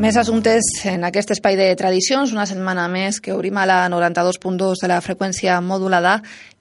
Més assumptes en aquest espai de tradicions, una setmana més que obrim a la 92.2 de la freqüència modulada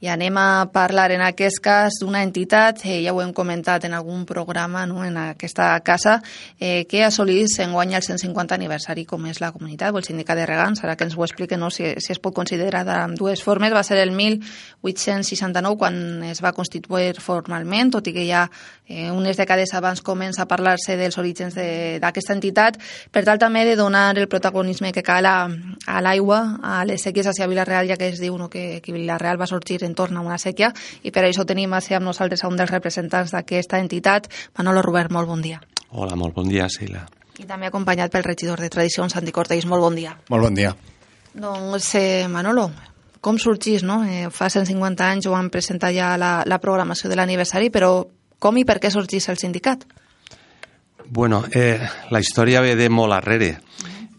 i anem a parlar en aquest cas d'una entitat, eh, ja ho hem comentat en algun programa no, en aquesta casa, eh, que assolís en guany el 150 aniversari com és la comunitat o el sindicat de regants, ara que ens ho expliquen no, si, si es pot considerar de dues formes, va ser el 1869 quan es va constituir formalment, tot i que ja eh, unes dècades abans comença a parlar-se dels orígens d'aquesta de, entitat, per tal també de donar el protagonisme que cal a, a l'aigua, a les sequies hacia Vilareal, ja que es diu no, que, que Vilareal va sorgir entorn a una sèquia i per això tenim així amb nosaltres a un dels representants d'aquesta entitat. Manolo Robert, molt bon dia. Hola, molt bon dia, Sheila. I també acompanyat pel regidor de Tradicions, Santi Cortés. Molt bon dia. Molt bon dia. Doncs, eh, Manolo, com sorgís, no? Eh, fa 150 anys ho van presentar ja la, la programació de l'aniversari, però com i per què sorgís el sindicat? Bueno, eh, la història ve de molt arrere.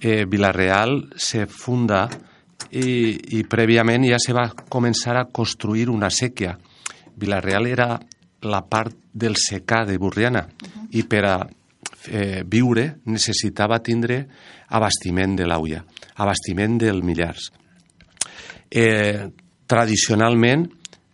Eh, Vilareal se funda i, i prèviament ja se va començar a construir una sèquia. Vilareal era la part del secà de Burriana uh -huh. i per a eh, viure necessitava tindre abastiment de l'auia, abastiment del Millars. Eh, tradicionalment,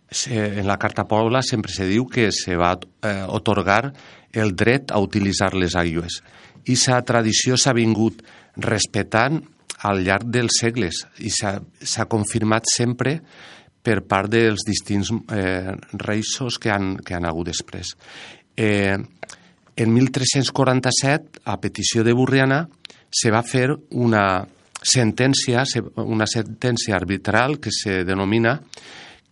se, en la Carta Pobla sempre se diu que se va eh, otorgar el dret a utilitzar les aigües. I sa tradició s'ha vingut respectant al llarg dels segles i s'ha confirmat sempre per part dels distints eh, reixos que han, que han hagut després. Eh, en 1347, a petició de Burriana, se va fer una sentència, una sentència arbitral que se denomina,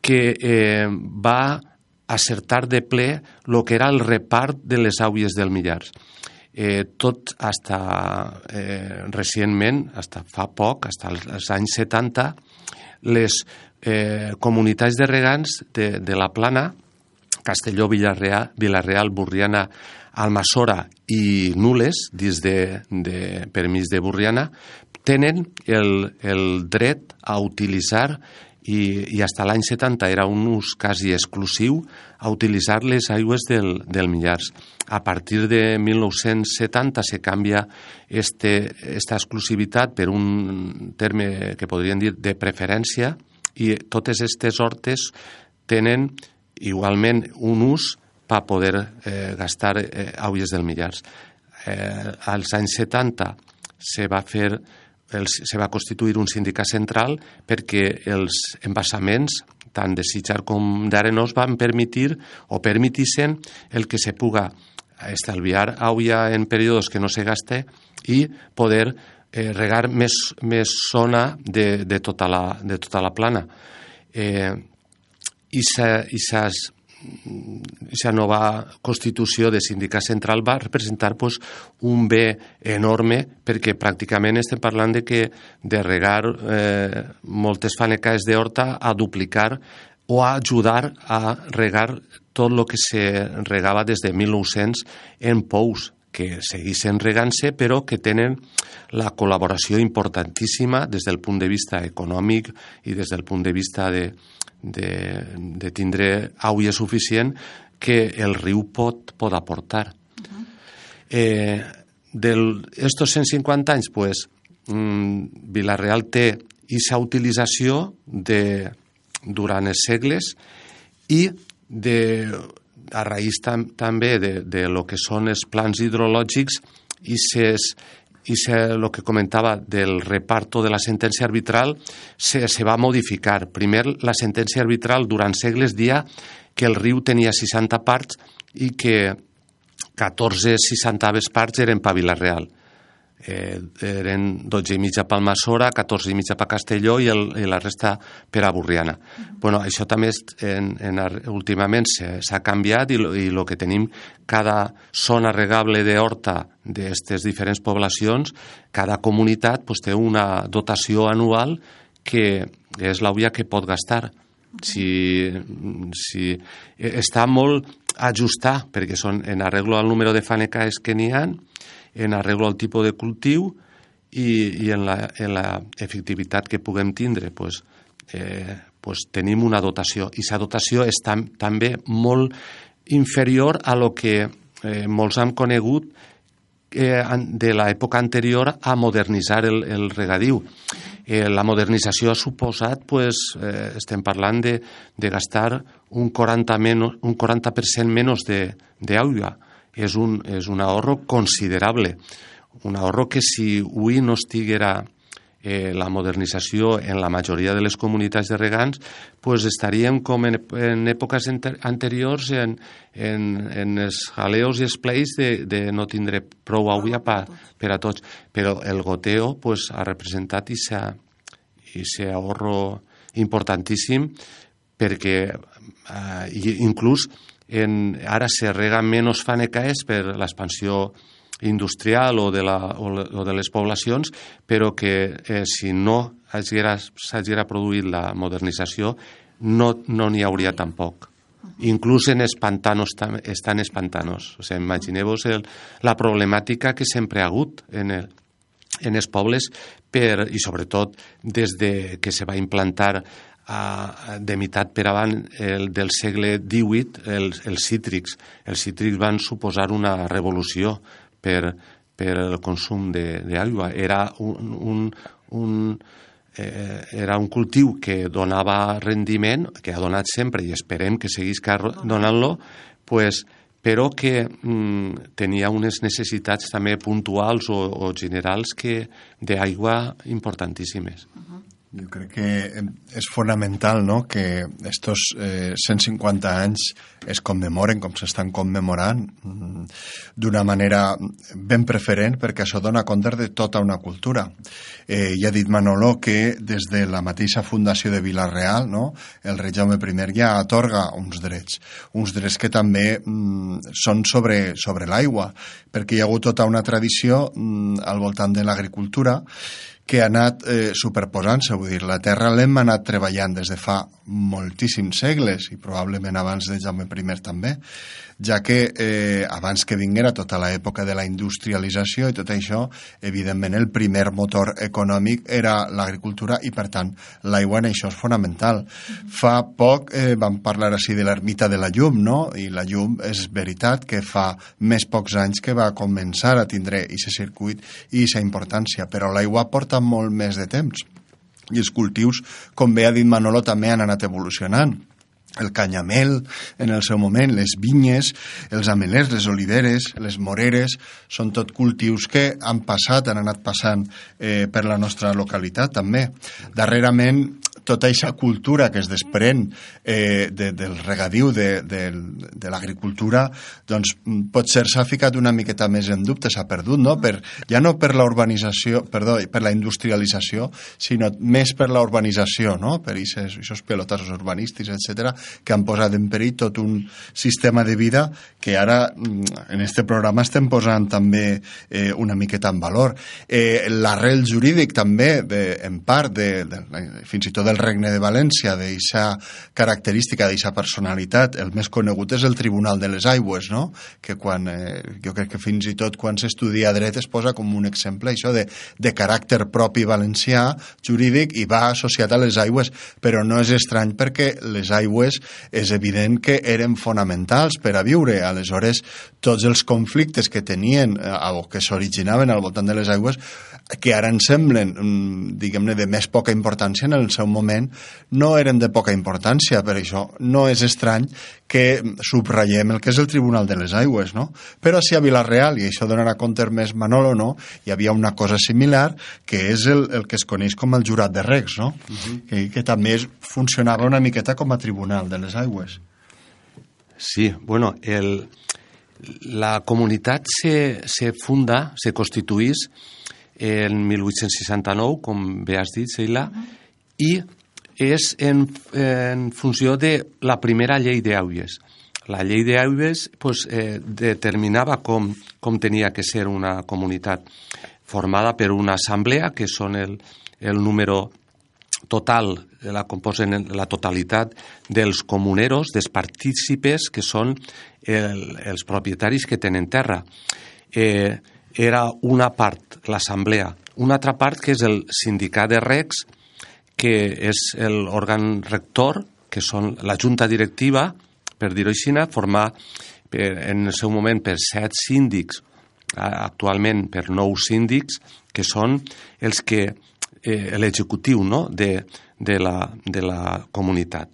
que eh, va acertar de ple el que era el repart de les aules del Millars. Eh, tot hasta eh, recentment, hasta fa poc, hasta els anys 70, les eh, comunitats de regants de, de la Plana, Castelló, Villarreal, Vilareal, Burriana, Almassora i Nules, dins de, de permís de Burriana, tenen el, el dret a utilitzar i, i fins l'any 70 era un ús quasi exclusiu a utilitzar les aigües del, del Millars. A partir de 1970 se canvia este, esta exclusivitat per un terme que podríem dir de preferència i totes aquestes hortes tenen igualment un ús per poder eh, gastar eh, aigües del Millars. Eh, als anys 70 se va fer el, se va constituir un sindicat central perquè els embassaments tant de Sitjar com d'Arenós van permetir o permitissen el que se puga estalviar aigua en períodes que no se gaste i poder eh, regar més, més zona de, de, tota la, de tota la plana. Eh, i ses aquesta nova constitució de sindicat central va representar pues, un bé enorme perquè pràcticament estem parlant de que de regar eh, moltes fanecaes d'horta a duplicar o a ajudar a regar tot el que se regava des de 1900 en pous que seguissin regant-se però que tenen la col·laboració importantíssima des del punt de vista econòmic i des del punt de vista de, de, de tindre aigua suficient que el riu pot, pot aportar. Uh -huh. eh, del, estos 150 anys, pues, mm, Vilareal té aquesta utilització de, durant els segles i de, a raïs tam, també de, de lo que són els plans hidrològics i ses i el que comentava del reparto de la sentència arbitral se, se va modificar. Primer, la sentència arbitral durant segles dia que el riu tenia 60 parts i que 14 60 parts eren per Vilareal eh, eren 12 i mitja pel Massora, 14 i mitja per Castelló i, el, i la resta per a Burriana. Uh -huh. bueno, això també en, en, últimament s'ha canviat i, el que tenim cada zona regable d'horta d'aquestes diferents poblacions, cada comunitat pues, té una dotació anual que és l'auia que pot gastar. Si, si està molt ajustar, perquè són en arreglo al número de fanecaes que n'hi ha, en arreglo al tipus de cultiu i, i en, la, en la efectivitat que puguem tindre pues, eh, pues tenim una dotació i aquesta dotació és tam, també molt inferior a lo que eh, molts han conegut eh, de l'època anterior a modernitzar el, el regadiu. Eh, la modernització ha suposat, pues, eh, estem parlant de, de gastar un 40%, menos, un 40 menys d'aigua. És, un, és un ahorro considerable. Un ahorro que si avui no estiguera eh, la modernització en la majoria de les comunitats de regants, pues estaríem com en, en èpoques anteriors en, en, en els jaleos i els pleis de, de no tindre prou aigua per, per a tots. Però el goteo pues, ha representat aquest ahorro importantíssim perquè eh, inclús en, ara se rega menys fanecaes per l'expansió industrial o de, la, o de les poblacions, però que eh, si no s'haguera produït la modernització no n'hi no hauria tampoc. Inclús en espantanos estan espantanos. O sigui, imagineu-vos la problemàtica que sempre ha hagut en, el, en els pobles per, i sobretot des de que se va implantar a, de meitat per avant el, del segle XVIII els, els cítrics. Els cítrics van suposar una revolució per, per el consum d'aigua. Era un, un, un, eh, era un cultiu que donava rendiment, que ha donat sempre i esperem que seguís donant-lo, pues, però que mm, tenia unes necessitats també puntuals o, o generals que d'aigua importantíssimes. Uh -huh. Jo crec que és fonamental no? que estos eh, 150 anys es commemoren com s'estan commemorant mm, d'una manera ben preferent perquè això dona compte de tota una cultura. Eh, ja ha dit Manolo que des de la mateixa fundació de Vilareal no? el rei Jaume I ja atorga uns drets, uns drets que també mm, són sobre, sobre l'aigua, perquè hi ha hagut tota una tradició mm, al voltant de l'agricultura que ha anat eh, superposant-se, vull dir, la Terra l'hem anat treballant des de fa moltíssims segles i probablement abans de Jaume I també ja que eh, abans que vinguera tota l'època de la industrialització i tot això, evidentment el primer motor econòmic era l'agricultura i per tant l'aigua en això és fonamental. Fa poc eh, vam parlar així de l'ermita de la llum, no? I la llum és veritat que fa més pocs anys que va començar a tindre aquest circuit i aquesta importància, però l'aigua porta molt més de temps i els cultius, com bé ha dit Manolo, també han anat evolucionant el canyamel en el seu moment, les vinyes, els amelers, les oliveres, les moreres, són tot cultius que han passat, han anat passant eh, per la nostra localitat també. Darrerament tota aquesta cultura que es desprèn eh, de, del regadiu, de, de, de l'agricultura, doncs pot ser s'ha ficat una miqueta més en dubte, s'ha perdut, no? Per, ja no per la urbanització, perdó, per la industrialització, sinó més per la urbanització, no? Per aquests pelotassos urbanístics, etc que han posat en perill tot un sistema de vida que ara mm, en este programa estem posant també eh, una miqueta en valor. Eh, L'arrel jurídic també, de, en part, de, de, fins i tot del Regne de València, d'aquesta característica, d'aquesta personalitat, el més conegut és el Tribunal de les Aigües, no? que quan, eh, jo crec que fins i tot quan s'estudia dret es posa com un exemple això de, de caràcter propi valencià, jurídic, i va associat a les aigües, però no és estrany perquè les aigües és evident que eren fonamentals per a viure. Aleshores, tots els conflictes que tenien eh, o que s'originaven al voltant de les aigües, que ara ens semblen, mm, diguem-ne, de més poca importància, en el seu moment no eren de poca importància. Per això no és estrany que subratllem el que és el Tribunal de les Aigües, no? Però si a Vilareal, i això donarà compte més Manolo, no? hi havia una cosa similar, que és el, el que es coneix com el jurat de regs, no? Uh -huh. que, que també funcionava una miqueta com a tribunal de les aigües. Sí, bueno, el, la comunitat se, se funda, se constituís en 1869, com bé has dit, Sheila, uh -huh. i és en, en funció de la primera llei d'aigües. La llei d'aigües pues, eh, determinava com, com tenia que ser una comunitat formada per una assemblea, que són el, el número total, la composen la totalitat dels comuneros, dels partícipes, que són el, els propietaris que tenen terra. Eh, era una part, l'assemblea, una altra part que és el sindicat de recs, que és l'òrgan rector, que són la junta directiva, per dir-ho així, formar per, en el seu moment per set síndics actualment per nous síndics, que són els que eh, l'executiu no? de, de, la, de la comunitat.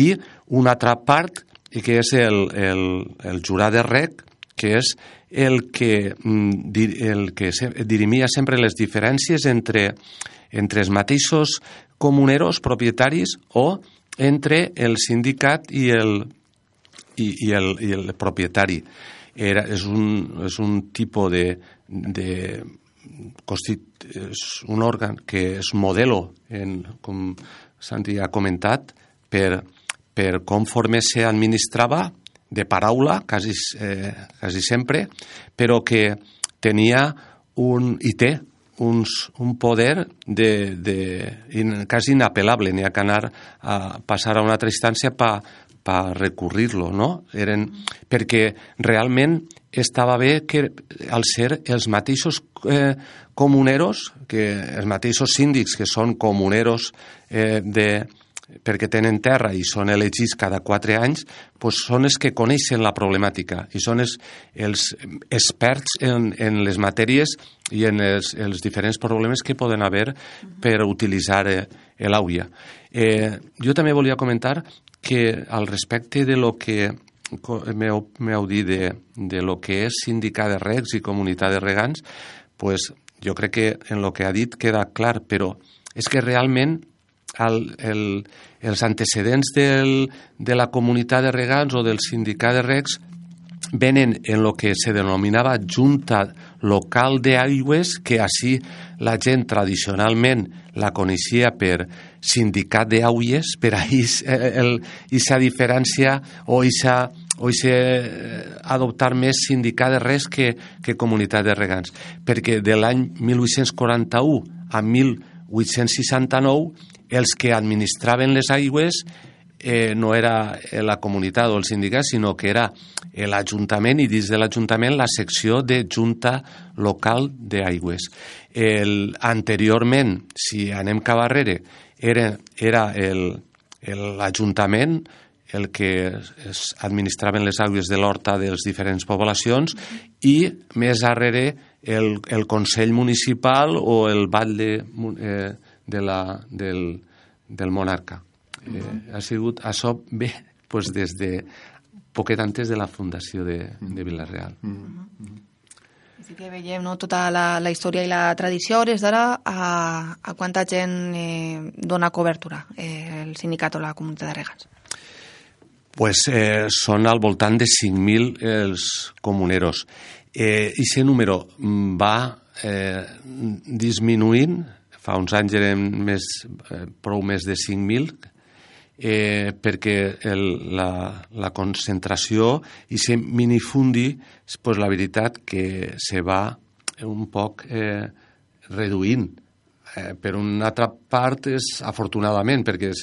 I una altra part, que és el, el, el jurat de rec, que és el que, mm, el que dirimia sempre les diferències entre, entre els mateixos comuneros propietaris o entre el sindicat i el, i, i el, i el propietari. Era, és, un, és un tipus de, de és un òrgan que és modelo, en, com Santi ha comentat, per, per conforme se administrava de paraula, quasi, eh, quasi sempre, però que tenia un, i té uns, un poder de, de, in, quasi inapel·lable, n'hi ha que anar a passar a una altra instància per pa recurrir-lo, no? Eren, perquè realment estava bé que al ser els mateixos eh, comuneros, que els mateixos síndics que són comuneros eh, de, perquè tenen terra i són elegits cada quatre anys, doncs són els que coneixen la problemàtica i són els, els experts en, en les matèries i en els, els diferents problemes que poden haver per utilitzar eh. Eh, jo també volia comentar que al respecte de lo que m'heu dit de, de lo que és sindicar de regs i comunitat de regants, pues, jo crec que en lo que ha dit queda clar, però és que realment el, el, els antecedents del, de la comunitat de regants o del sindicat de regs venen en lo que se denominava Junta Local de Aigües, que així la gent tradicionalment la coneixia per sindicat d'Aigües, per a aquesta diferència o aquesta o se adoptar més sindicat de res que, que comunitat de regants. Perquè de l'any 1841 a 1869 els que administraven les aigües eh, no era la comunitat o el sindicat, sinó que era l'Ajuntament i dins de l'Ajuntament la secció de Junta Local d'Aigües. El, anteriorment, si anem cap darrere, era, era l'Ajuntament el que es administraven les aigües de l'horta de les diferents poblacions i més darrere el, el Consell Municipal o el batlle eh, de la, del, del monarca. Eh, ha sigut això bé pues, des de poquet antes de la fundació de, de Vilareal. Mm -hmm. Sí que veiem no, tota la, la història i la tradició. Hores d'ara, a, a quanta gent eh, dona cobertura eh, el sindicat o la comunitat de regants? Pues eh, són al voltant de 5.000 els comuneros. Eh, I aquest número va eh, disminuint, fa uns anys eren més, eh, prou més de 5.000, eh, perquè el, la, la concentració i se minifundi, pues, la veritat que se va un poc eh, reduint. Eh, per una altra part és afortunadament, perquè és,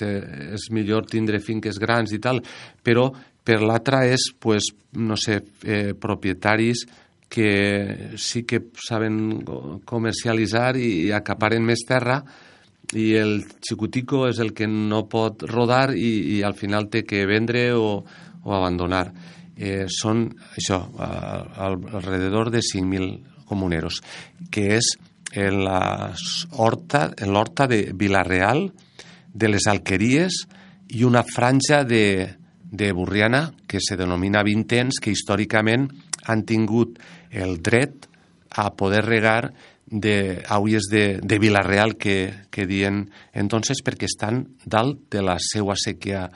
és millor tindre finques grans i tal, però per l'altra és, pues, no sé, eh, propietaris que sí que saben comercialitzar i, acaparen més terra, i el xicutico és el que no pot rodar i, i al final té que vendre o, o abandonar. Eh, són això, al, alrededor de 5.000 comuneros, que és en l'horta de Vilareal, de les Alqueries i una franja de, de Burriana que se denomina Vintens, que històricament han tingut el dret a poder regar de aules de, de Vilareal que, que dien entonces perquè estan dalt de la seva sèquia,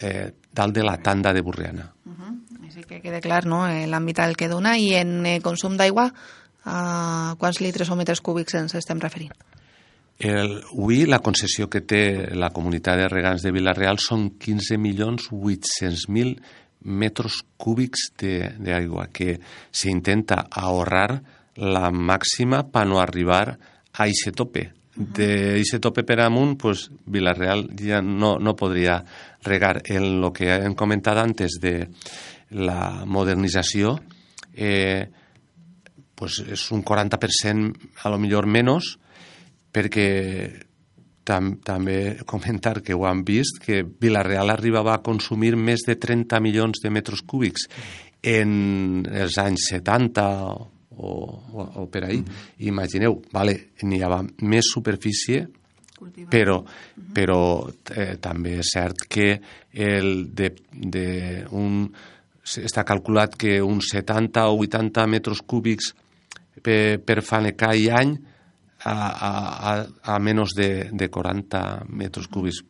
eh, dalt de la tanda de Burriana. Uh -huh. Així que quede clar no? Eh, l'àmbit al que dona i en eh, consum d'aigua a quants litres o metres cúbics ens estem referint? El, avui la concessió que té la comunitat de regants de Vilareal són 15.800.000 metres cúbics d'aigua que s'intenta ahorrar la màxima per no arribar a aquest tope. De aquest tope per amunt, pues, Vilareal ja no, no podria regar. En el que hem comentat antes de la modernització, eh, pues és un 40% a lo millor menys, perquè tam, també comentar que ho han vist, que Vilareal arribava a consumir més de 30 milions de metres cúbics en els anys 70 o, o, o per ahir. Mm -hmm. Imagineu, vale, n'hi havia més superfície, Cultivar. però, però eh, també és cert que el de, de un, està calculat que uns 70 o 80 metres cúbics per, per fanecar i any a, a, a menys de, de 40 metres cúbics.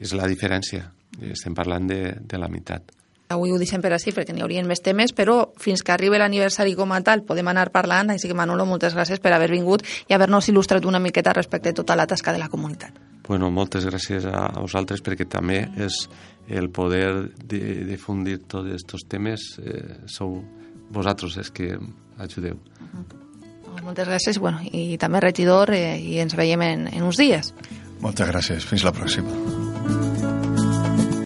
És la diferència. Estem parlant de, de la meitat. Avui ho deixem per així perquè n'hi haurien més temes, però fins que arribi l'aniversari com a tal podem anar parlant, així que Manolo, moltes gràcies per haver vingut i haver-nos il·lustrat una miqueta respecte a tota la tasca de la comunitat. Bueno, moltes gràcies a vosaltres perquè també és el poder de difundir tots aquests temes eh, sou vosaltres els que ajudeu. Uh -huh. Moltes gràcies bueno, i també regidor eh, i ens veiem en, en uns dies. Moltes gràcies. Fins la pròxima.